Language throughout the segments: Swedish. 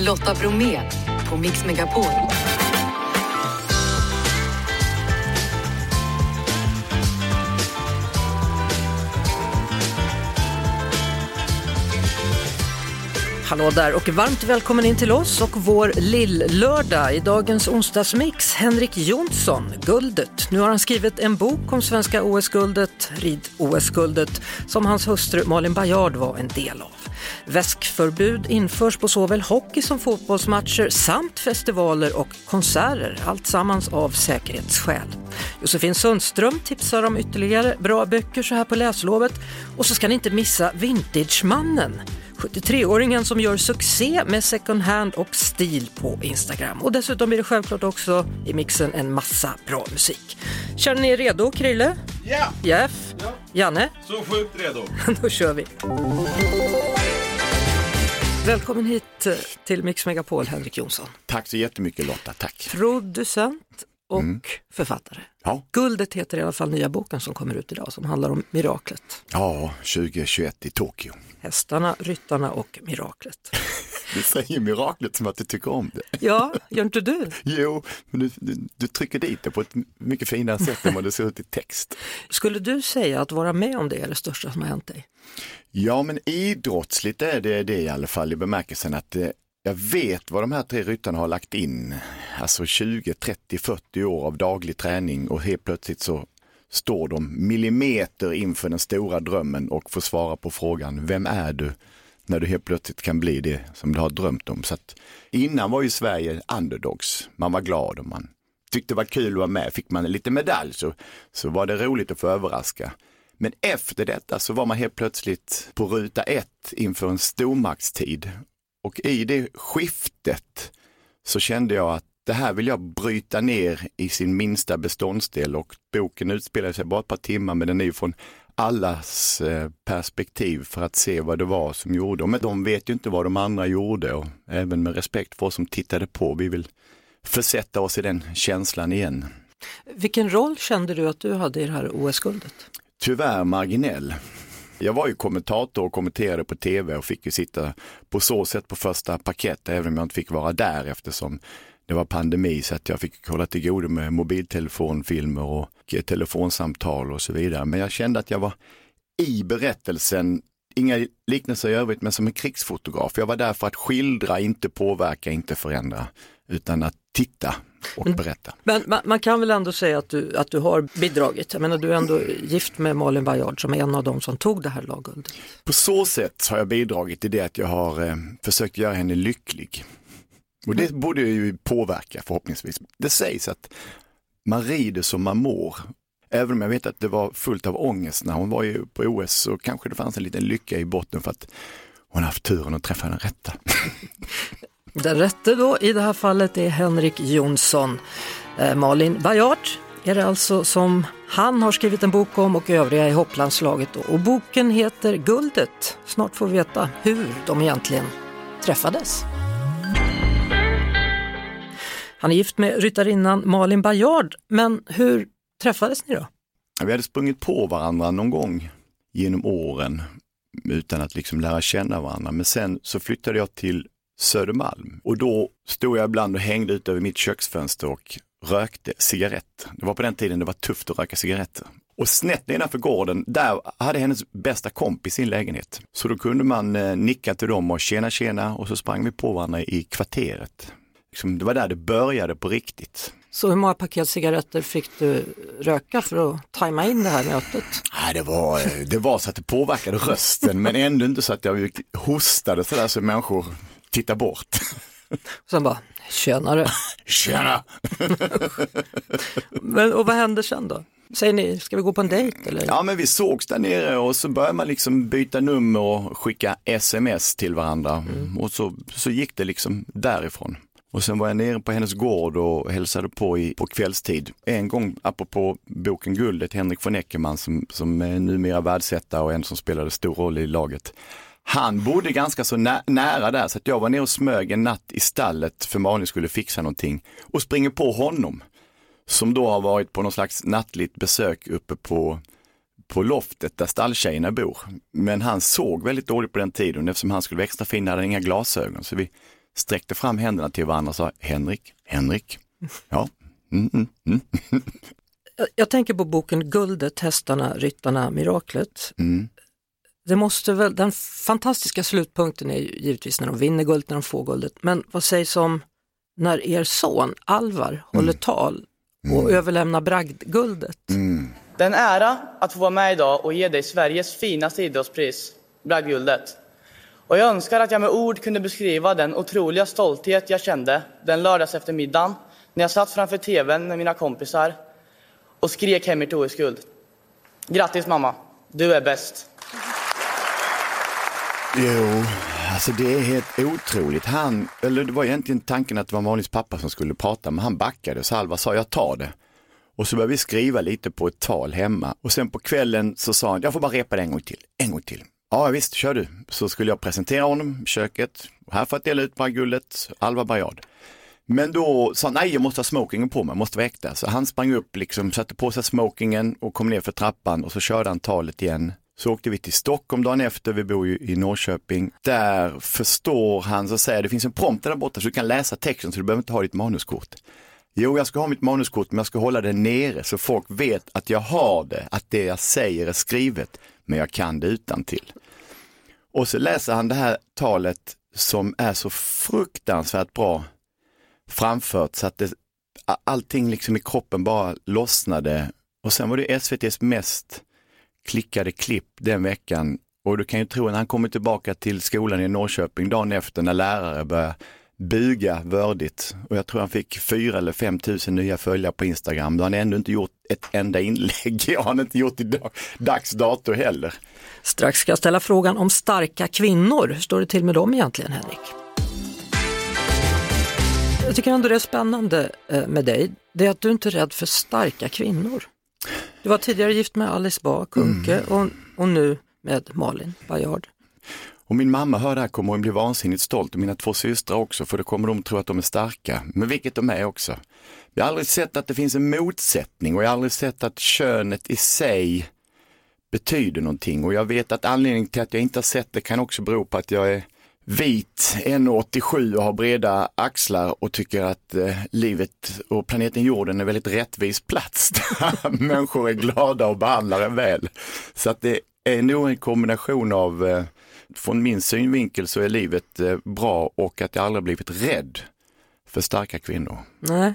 Lotta Bromé på Mix Megapol. Hallå där och varmt välkommen in till oss och vår lill-lördag. I dagens onsdagsmix, Henrik Jonsson, Guldet. Nu har han skrivit en bok om svenska OS-guldet, rid-OS-guldet, som hans hustru Malin Bajard var en del av. Väskförbud införs på såväl hockey som fotbollsmatcher samt festivaler och konserter, alltsammans av säkerhetsskäl. Josefin Sundström tipsar om ytterligare bra böcker så här på läslovet och så ska ni inte missa Vintagemannen 73-åringen som gör succé med second hand och stil på Instagram. Och dessutom blir det självklart också i mixen en massa bra musik. Känner ni er redo, Krille? Ja! Jeff? Ja. Janne? Så sjukt redo. Då kör vi. Välkommen hit eh, till Mix Megapol, Henrik Jonsson. Tack så jättemycket Lotta, tack. Producent och Mm. författare. Ja, Guldet heter i alla fall nya boken som kommer ut idag som handlar om miraklet. ja 2021 i Tokyo. Hästarna, ryttarna och miraklet. Du säger miraklet som att du tycker om det. Ja, gör inte du? Jo, men du, du, du trycker dit det på ett mycket finare sätt än vad det ser ut i text. Skulle du säga att vara med om det är det största som har hänt dig? Ja, men idrottsligt är det det i alla fall i bemärkelsen att eh, jag vet vad de här tre ryttarna har lagt in. Alltså 20, 30, 40 år av daglig träning och helt plötsligt så står de millimeter inför den stora drömmen och får svara på frågan, vem är du? När du helt plötsligt kan bli det som du har drömt om. Så att innan var ju Sverige underdogs, man var glad och man tyckte det var kul att vara med. Fick man en liten medalj så, så var det roligt att få överraska. Men efter detta så var man helt plötsligt på ruta ett inför en stormaktstid. Och i det skiftet så kände jag att det här vill jag bryta ner i sin minsta beståndsdel och boken utspelar sig bara ett par timmar men den är ju från allas eh, perspektiv för att se vad det var som gjorde. Men de vet ju inte vad de andra gjorde och även med respekt för oss som tittade på, vi vill försätta oss i den känslan igen. Vilken roll kände du att du hade i det här OS-guldet? Tyvärr marginell. Jag var ju kommentator och kommenterade på tv och fick ju sitta på så sätt på första parkett även om jag inte fick vara där eftersom det var pandemi så att jag fick hålla till godo med mobiltelefonfilmer och telefonsamtal och så vidare. Men jag kände att jag var i berättelsen, inga liknelser i övrigt, men som en krigsfotograf. Jag var där för att skildra, inte påverka, inte förändra, utan att titta och berätta. Men man, man kan väl ändå säga att du, att du har bidragit. Jag menar du är ändå gift med Malin Bajard som är en av dem som tog det här lagguldet. På så sätt har jag bidragit till det att jag har eh, försökt göra henne lycklig. Och det borde ju påverka förhoppningsvis. Det sägs att man rider som man mår. Även om jag vet att det var fullt av ångest när hon var på OS så kanske det fanns en liten lycka i botten för att hon har haft turen att träffa den rätta. Den rätte då i det här fallet är Henrik Jonsson. Eh, Malin Bajart är det alltså som han har skrivit en bok om och övriga i hopplandslaget. Då. Och boken heter Guldet. Snart får vi veta hur de egentligen träffades. Han är gift med ryttarinnan Malin Bajard, men hur träffades ni då? Vi hade sprungit på varandra någon gång genom åren utan att liksom lära känna varandra. Men sen så flyttade jag till Södermalm och då stod jag ibland och hängde ut över mitt köksfönster och rökte cigarett. Det var på den tiden det var tufft att röka cigaretter. Och snett nedanför gården, där hade hennes bästa kompis sin lägenhet. Så då kunde man eh, nicka till dem och tjena tjena och så sprang vi på varandra i kvarteret. Liksom, det var där det började på riktigt. Så hur många paket cigaretter fick du röka för att tajma in det här mötet? Nej, det, var, det var så att det påverkade rösten men ändå inte så att jag hostade sådär så människor tittar bort. Sen bara, tjenare. Tjena! Men, och vad hände sen då? Säger ni, ska vi gå på en dejt eller? Ja men vi sågs där nere och så började man liksom byta nummer och skicka sms till varandra och så, så gick det liksom därifrån. Och sen var jag nere på hennes gård och hälsade på i, på kvällstid. En gång, apropå boken Guldet, Henrik von Eckermann som, som är numera världsetta och en som spelade stor roll i laget. Han bodde ganska så nä nära där så att jag var nere och smög en natt i stallet för Malin skulle fixa någonting och springer på honom. Som då har varit på någon slags nattligt besök uppe på, på loftet där stalltjejerna bor. Men han såg väldigt dåligt på den tiden eftersom han skulle vara extra fin hade han inga glasögon. Så vi sträckte fram händerna till varandra och sa Henrik, Henrik, ja. Mm, mm, mm. Jag, tänker på boken Guldet, hästarna, ryttarna, miraklet. Mm. Det måste väl, den fantastiska slutpunkten är ju givetvis när de vinner guldet, när de får guldet. Men vad sägs om när er son Alvar håller tal och överlämnar bragdguldet? Det är en ära att få vara med idag och ge dig Sveriges finaste idrottspris, Bragdguldet. Och jag önskar att jag med ord kunde beskriva den otroliga stolthet jag kände den lördags eftermiddagen när jag satt framför tvn med mina kompisar och skrek hem mitt oskuld. Grattis mamma, du är bäst. Jo, alltså det är helt otroligt. Han, eller det var egentligen tanken att det var Malins pappa som skulle prata, men han backade så Alva sa jag tar det. Och så började vi skriva lite på ett tal hemma och sen på kvällen så sa han, jag får bara repa det en gång till, en gång till. Ja visst, kör du. Så skulle jag presentera honom i köket, här för att dela ut bragdguldet, Alva Barriad. Men då sa han, nej jag måste ha smokingen på mig, måste vara äkta. Så han sprang upp, liksom, satte på sig smokingen och kom ner för trappan och så körde han talet igen. Så åkte vi till Stockholm dagen efter, vi bor ju i Norrköping. Där förstår han, så säger det finns en prompter där borta så du kan läsa texten så du behöver inte ha ditt manuskort. Jo, jag ska ha mitt manuskort men jag ska hålla det nere så folk vet att jag har det, att det jag säger är skrivet, men jag kan det utan till. Och så läser han det här talet som är så fruktansvärt bra framfört så att det, allting liksom i kroppen bara lossnade. Och sen var det SVTs mest klickade klipp den veckan. Och du kan ju tro när han kommer tillbaka till skolan i Norrköping dagen efter när lärare börjar buga vördigt. Och jag tror han fick fyra eller fem tusen nya följare på Instagram. Då har han ännu inte gjort ett enda inlägg. Det har han inte gjort i dag, dags dato heller. Strax ska jag ställa frågan om starka kvinnor. Hur står det till med dem egentligen, Henrik? Jag tycker ändå det är spännande eh, med dig, det är att du inte är rädd för starka kvinnor. Du var tidigare gift med Alice Bah Kuhnke och, och nu med Malin Baryard. Och min mamma hör det här kommer hon bli vansinnigt stolt och mina två systrar också för då kommer de tro att de är starka, men vilket de är också. Jag har aldrig sett att det finns en motsättning och jag har aldrig sett att könet i sig betyder någonting och jag vet att anledningen till att jag inte har sett det kan också bero på att jag är vit, 1,87 och har breda axlar och tycker att eh, livet och planeten jorden är väldigt rättvis plats där människor är glada och behandlar en väl. Så att det är nog en kombination av, eh, från min synvinkel så är livet eh, bra och att jag aldrig blivit rädd för starka kvinnor. Nej.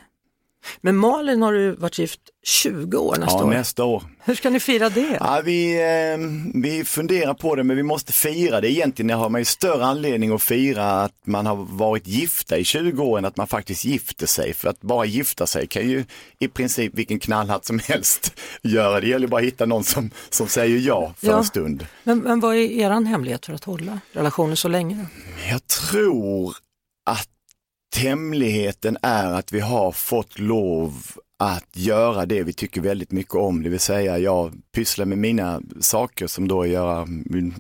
Men Malin har du varit gift 20 år nästa Ja, år. nästa år. Hur ska ni fira det? Ja, vi, eh, vi funderar på det men vi måste fira det. Egentligen har man ju större anledning att fira att man har varit gifta i 20 år än att man faktiskt gifter sig. För att bara gifta sig kan ju i princip vilken knallhatt som helst göra. Det gäller bara att hitta någon som, som säger ja för Ja. en stund. Men, men vad är er hemlighet för att hålla relationen så länge? Jag tror att hemligheten är att vi har fått lov att göra det vi tycker väldigt mycket om, det vill säga jag pysslar med mina saker som då är göra,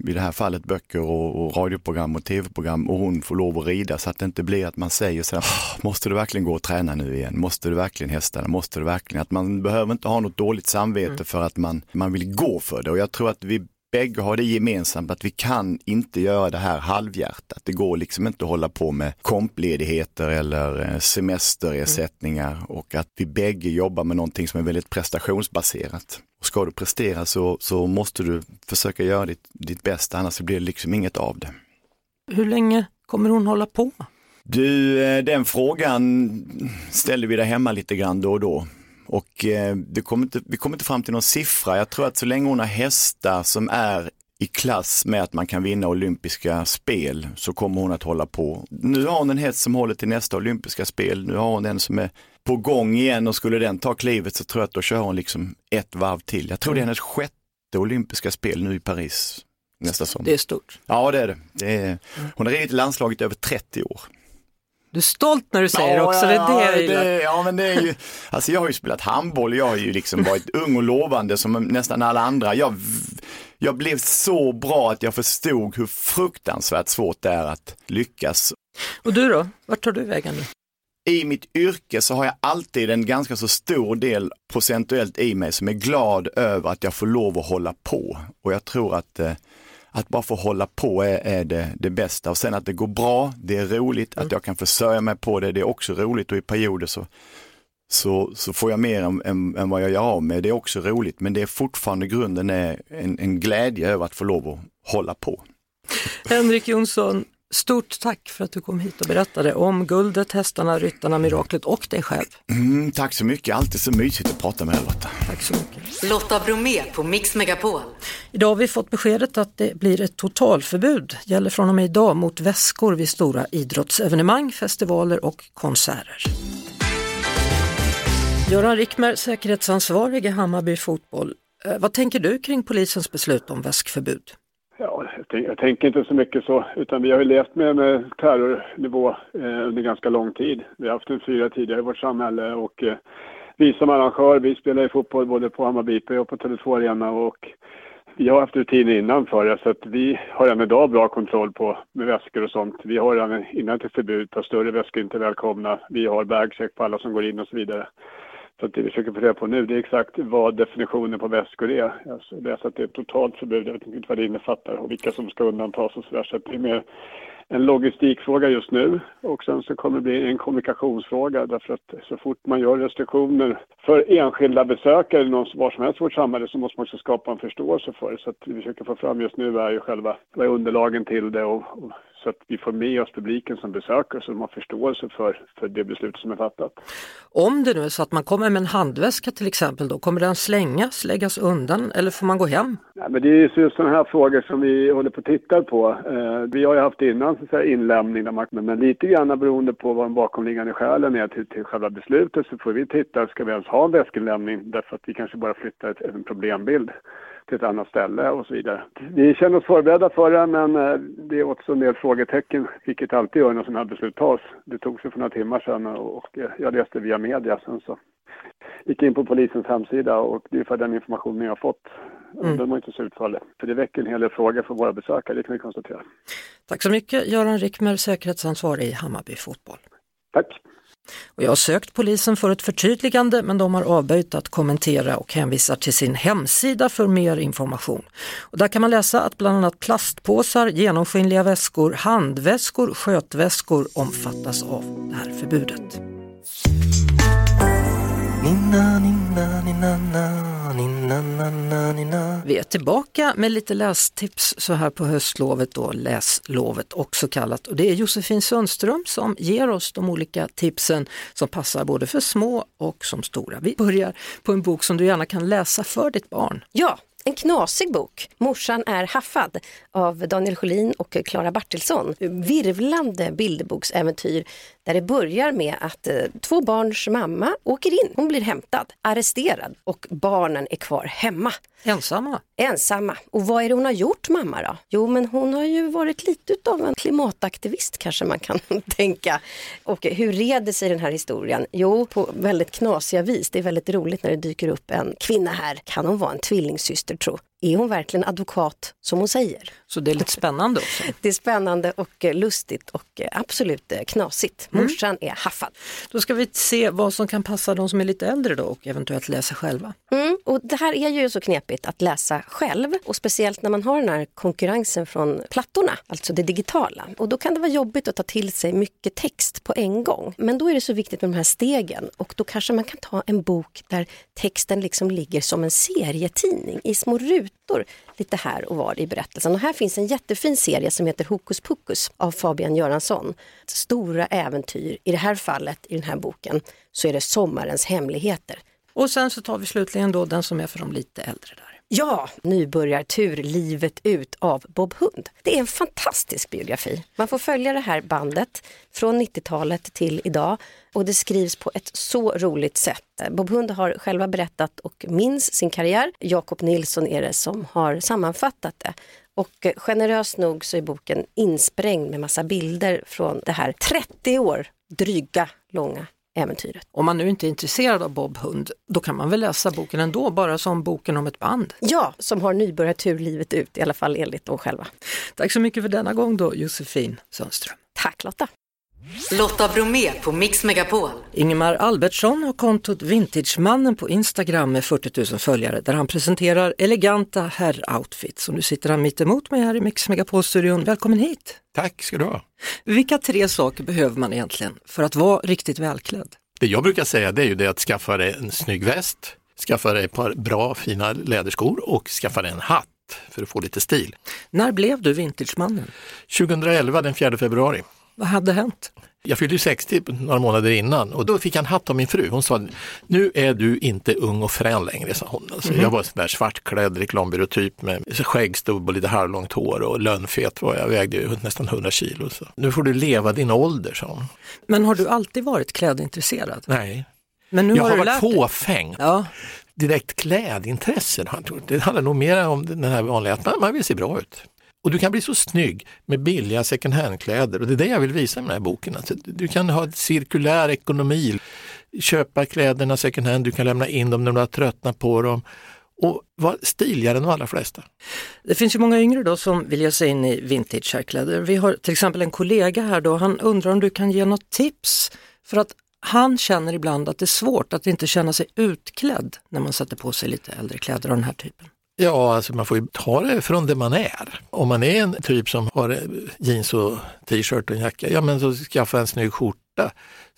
i det här fallet böcker och, och radioprogram och tv-program och hon får lov att rida så att det inte blir att man säger så här, "Åh, måste du verkligen gå och träna nu igen? Måste du verkligen hästarna? Måste du verkligen? Att man behöver inte ha något dåligt samvete för att man, man vill gå för det och jag tror att vi bägge har det gemensamt att vi kan inte göra det här halvhjärtat. Det går liksom inte att hålla på med kompledigheter eller eh, semesterersättningar och att vi bägge jobbar med någonting som är väldigt prestationsbaserat. Och ska du prestera så, så måste du försöka göra ditt, ditt bästa annars blir det liksom inget av det. Hur länge kommer hon hålla på? Du, eh, den frågan ställer vi där hemma lite grann då och då. Och eh, det kommer inte, vi kommer inte fram till någon siffra. Jag tror att så länge hon har hästar som är i klass med att man kan vinna olympiska spel så kommer hon att hålla på. Nu har hon en häst som håller till nästa olympiska spel. Nu har hon en som är på gång igen och skulle den ta klivet så tror jag att då kör hon liksom ett varv till. Jag tror det är hennes sjätte olympiska spel nu i Paris nästa sommar. Det är stort. Ja det är det. det är, hon har ridit landslaget över 30 år. Du är stolt när du säger det Ja, också, det är ja, det jag det, ja, men det är ju, alltså jag har ju spelat handboll, jag har ju liksom varit ung och lovande som nästan alla andra. Jag, jag blev så bra att jag förstod hur fruktansvärt svårt det är att lyckas. Och du då, vart tar du vägen nu? I mitt yrke så har jag alltid en ganska så stor del procentuellt i mig som är glad över att jag får lov att hålla på. Och jag tror att, eh, att bara få hålla på är, är det, det bästa. Och sen att det går bra, det är roligt, Mm. att jag kan försörja mig på det, det är också roligt och i perioder så, så, så får jag mer än, än, än vad jag gör av med. Det är också roligt, men det är fortfarande grunden är en, en glädje över att få lov att hålla på. Henrik Jonsson, stort tack för att du kom hit och berättade om guldet, hästarna, ryttarna, miraklet och dig själv. Mm, tack så mycket, alltid så mysigt att prata med er Lotta. Tack så mycket. Lotta Bromé på Mix Megapol. Idag har vi fått beskedet att det blir ett totalförbud, gäller från och med idag, mot väskor vid stora idrottsevenemang, festivaler och konserter. Göran Rickmer, säkerhetsansvarig i Hammarby Fotboll. Eh, Vad tänker du kring polisens beslut om väskförbud? Ja, jag, tänk, jag tänker inte så mycket så, utan vi har ju levt med, med eh, terrornivå eh, under ganska lång tid. Vi har haft en fyra tidigare i vårt samhälle och eh, vi som arrangör, vi spelar ju fotboll både på Hammarby IP och på Tele2 Arena och vi har haft rutiner innan för det så att vi har än idag bra kontroll på med väskor och sånt. Vi har redan innan till förbud på större väskor inte välkomna. Vi har bagcheck på alla som går in och så vidare. Så att det vi försöker få reda på nu det är exakt vad definitionen på väskor är. Alltså, det är så att det är ett totalt förbud, jag vet inte vad det innefattar och vilka som ska undantas och sådär. Så att det är mer en logistikfråga just nu och sen så kommer det bli en kommunikationsfråga därför att så fort man gör restriktioner för enskilda besökare någon, var som helst i vårt samhälle så måste man också skapa en förståelse för det. Så att det vi försöker få fram just nu är ju själva vad är underlagen till det och, och så att vi får med oss publiken som besökare så de har förståelse för, för det beslut som är fattat. Om det nu är så att man kommer med en handväska till exempel, då kommer den slängas, läggas undan eller får man gå hem? Nej, men det är just sådana här frågor som vi håller på att titta på. Eh, vi har ju haft innan så att säga, inlämning, där man, men lite grann beroende på vad de bakomliggande skälen är till, till själva beslutet så får vi titta, ska vi ens ha en väskinlämning därför att vi kanske bara flyttar ett, en problembild till ett annat ställe och så vidare. Vi känner oss förberedda för det men eh, det är också en del frågetecken, vilket alltid gör när sådana här beslut tas. Det togs ju för några timmar sedan och, eh, jag läste via media sen så gick in på polisens hemsida och det är för den informationen jag har fått. Mm. Den var inte så utförlig. För det väcker en hel del frågor för våra besökare, det kan vi konstatera. Tack så mycket Göran Rickmer, säkerhetsansvarig i Hammarby Fotboll. Tack! Och jag har sökt polisen för ett förtydligande men de har avböjt att kommentera och hänvisar till sin hemsida för mer information. Och där kan man läsa att bland annat plastpåsar, genomskinliga väskor, handväskor, skötväskor omfattas av det här förbudet. Nina, nina, nina, na, na, na. Vi är tillbaka med lite lästips så här på höstlovet då, läslovet också kallat. Och det är Josefin Sundström som ger oss de olika tipsen som passar både för små och som stora. Vi börjar på en bok som du gärna kan läsa för ditt barn. Ja, en knasig bok. Morsan är haffad av Daniel Sjölin och Klara Bartilsson. Virvlande bilderboksäventyr där det börjar med att eh, två barns mamma åker in. Hon blir hämtad, arresterad och barnen är kvar hemma. Ensamma. Ensamma. Och vad är det hon har gjort mamma då? Jo men hon har ju varit lite av en klimataktivist kanske man kan tänka. Och hur reder sig den här historien? Jo, på väldigt knasiga vis. Det är väldigt roligt när det dyker upp en kvinna här. Kan hon vara en tvillingsyster tro? Är hon verkligen advokat som hon säger? Så det är lite spännande också. Det är spännande och eh, lustigt och eh, absolut eh, knasigt. Morsan är haffad. Då ska vi se vad som kan passa de som är lite äldre då och eventuellt läsa själva. Mm, och det här är ju så knepigt att läsa själv och speciellt när man har den här konkurrensen från plattorna, alltså det digitala. Och då kan det vara jobbigt att ta till sig mycket text på en gång. Men då är det så viktigt med de här stegen och då kanske man kan ta en bok där texten liksom ligger som en serietidning i små rutor lite här och var i berättelsen. Och här finns en jättefin serie som heter Hokus pokus av Fabian Göransson. Stora äventyr, i det här fallet i den här boken så är det sommarens hemligheter. Och sen så tar vi slutligen då den som är för de lite äldre där. Ja, Nybörjartur livet ut av Bob Hund. Det är en fantastisk biografi. Man får följa det här bandet från 90-talet till idag och det skrivs på ett så roligt sätt. Bob Hund har själva berättat och minns sin karriär. Jakob Nilsson är det som har sammanfattat det. Och generöst nog så är boken insprängd med massa bilder från det här 30 år dryga långa äventyret. Om man nu inte är intresserad av Bob Hund, då kan man väl läsa boken ändå, bara som boken om ett band. Ja, som har nybörjartur livet ut, i alla fall enligt dem själva. Tack så mycket för denna gång då, Josefin Sundström. Tack Lotta! Lotta Bromé på Mix Megapol. Ingemar Albertsson har kontot Vintagemannen på Instagram med 40 000 följare där han presenterar eleganta herroutfits. Och nu sitter han mitt emot mig här i Mix Megapol-studion. Välkommen hit! Tack ska du ha. Vilka tre saker behöver man egentligen för att vara riktigt välklädd? Det jag brukar säga det är ju det att skaffa dig en snygg väst, skaffa dig ett par bra fina läderskor och skaffa dig en hatt för att få lite stil. När blev du Vintagemannen? 2011 den 4 februari. Vad hade hänt? Jag fyllde 60 några månader innan och då fick jag en hatt av min fru. Hon sa, nu är du inte ung och frän längre, sa hon. Alltså, Jag var sån där svartklädd reklambyråtyp med skäggstubb och lite halvlångt hår och lönnfet var jag, vägde ju nästan 100 kilo. Så. Nu får du leva din ålder, sa hon. Men har du alltid varit klädintresserad? Nej, Men nu jag har, har varit fåfäng. Ja, direkt klädintresse. har jag trott. Det handlar nog mer om den här vanliga att man, man vill se bra ut. Och du kan bli så snygg med billiga second hand-kläder och det är det jag vill visa med den här boken. Alltså, du kan ha ett cirkulär ekonomi, köpa kläderna second hand, du kan lämna in dem när du har tröttnat på dem och vara stiligare än de allra flesta. Det finns ju många yngre då som vill ge sig in i vintage-kläder. Vi har till exempel en kollega här då, han undrar om du kan ge något tips för att han känner ibland att det är svårt att inte känna sig utklädd när man sätter på sig lite äldre kläder av den här typen. Ja, alltså man får ju ta det från det man är. Om man är en typ som har jeans och t-shirt och en jacka, ja men så skaffa en snygg skjorta,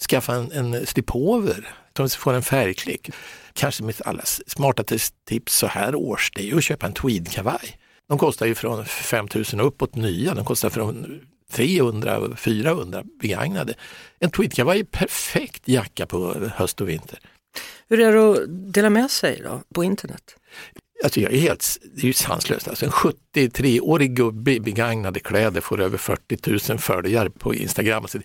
skaffa en, en slipover, så får en färgklick. Kanske mitt allra smartaste tips så här års, det är ju att köpa en tweedkavaj. De kostar ju från 5000 uppåt nya, de kostar från 300, 400 begagnade. En tweedkavaj är perfekt jacka på höst och vinter. Hur är det att dela med sig då på internet? Alltså jag är helt, det är ju sanslöst. Alltså en 73-årig gubbe i begagnade kläder får över 40 000 följare på Instagram. Alltså,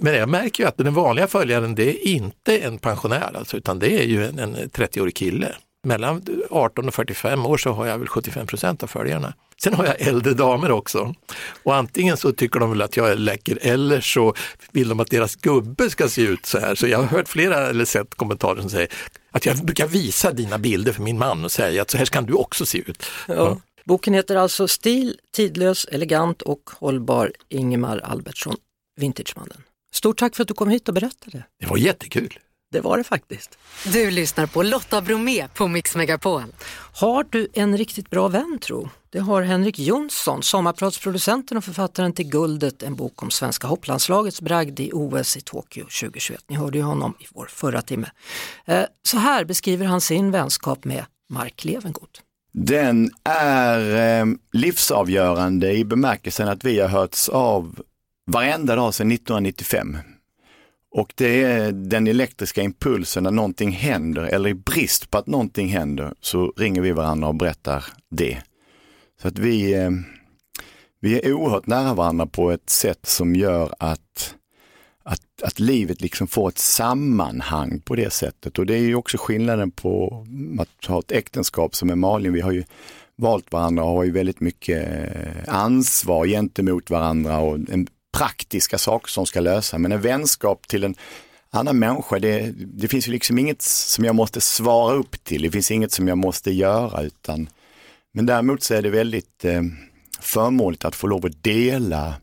men jag märker ju att den vanliga följaren det är inte en pensionär alltså, utan det är ju en, en 30-årig kille. Mellan 18 och 45 år så har jag väl 75 procent av följarna. Sen har jag äldre damer också. Och antingen så tycker de väl att jag är läcker eller så vill de att deras gubbe ska se ut så här. Så jag har hört flera eller sett kommentarer som säger att jag brukar visa dina bilder för min man och säga att så här kan du också se ut. Ja. Boken heter alltså Stil, tidlös, elegant och hållbar Ingemar Albertsson, Vintagemannen. Stort tack för att du kom hit och berättade. Det var jättekul. Det var det faktiskt. Du lyssnar på Lotta Bromé på Mix Megapol. Har du en riktigt bra vän tro? Det har Henrik Jonsson, sommarpratsproducenten och författaren till Guldet, en bok om svenska hopplandslagets bragd i OS i Tokyo 2021. Ni hörde ju honom i vår förra timme. Eh, Så här beskriver han sin vänskap med Mark Levengood. Den är eh, livsavgörande i bemärkelsen att vi har hörts av varenda dag sedan 1995. Och det är den elektriska impulsen när någonting händer eller i brist på att någonting händer så ringer vi varandra och berättar det. Så att vi, eh, vi är oerhört nära varandra på ett sätt som gör att, att, att livet liksom får ett sammanhang på det sättet. Och det är ju också skillnaden på att ha ett äktenskap som är Malin. Vi har ju valt varandra och har ju väldigt mycket eh, ansvar gentemot varandra och en praktiska saker som ska lösa. Men en vänskap till en annan människa, det, det finns ju liksom inget som jag måste svara upp till. Det finns inget som jag måste göra utan men däremot så är det väldigt eh, förmånligt att få lov att dela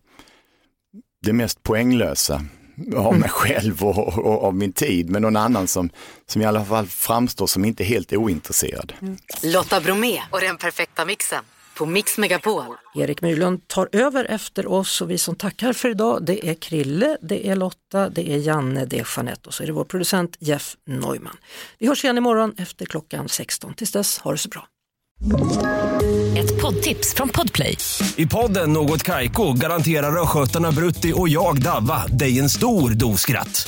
det mest poänglösa av mig själv och, och, och av min tid med någon annan som, som i alla fall framstår som inte helt ointresserad. Lotta Bromé och den perfekta mixen på Mix Megapol. Erik Myrlund tar över efter oss och vi som tackar för idag det är Krille, det är Lotta, det är Janne, det är Jeanette och så är det vår producent Jeff Neumann. Vi hörs igen imorgon efter klockan 16. Tills dess, ha det så bra. Ett poddtips från Podplay. I podden Något Kaiko garanterar östgötarna Brutti och jag, Davva, dig en stor dos skratt.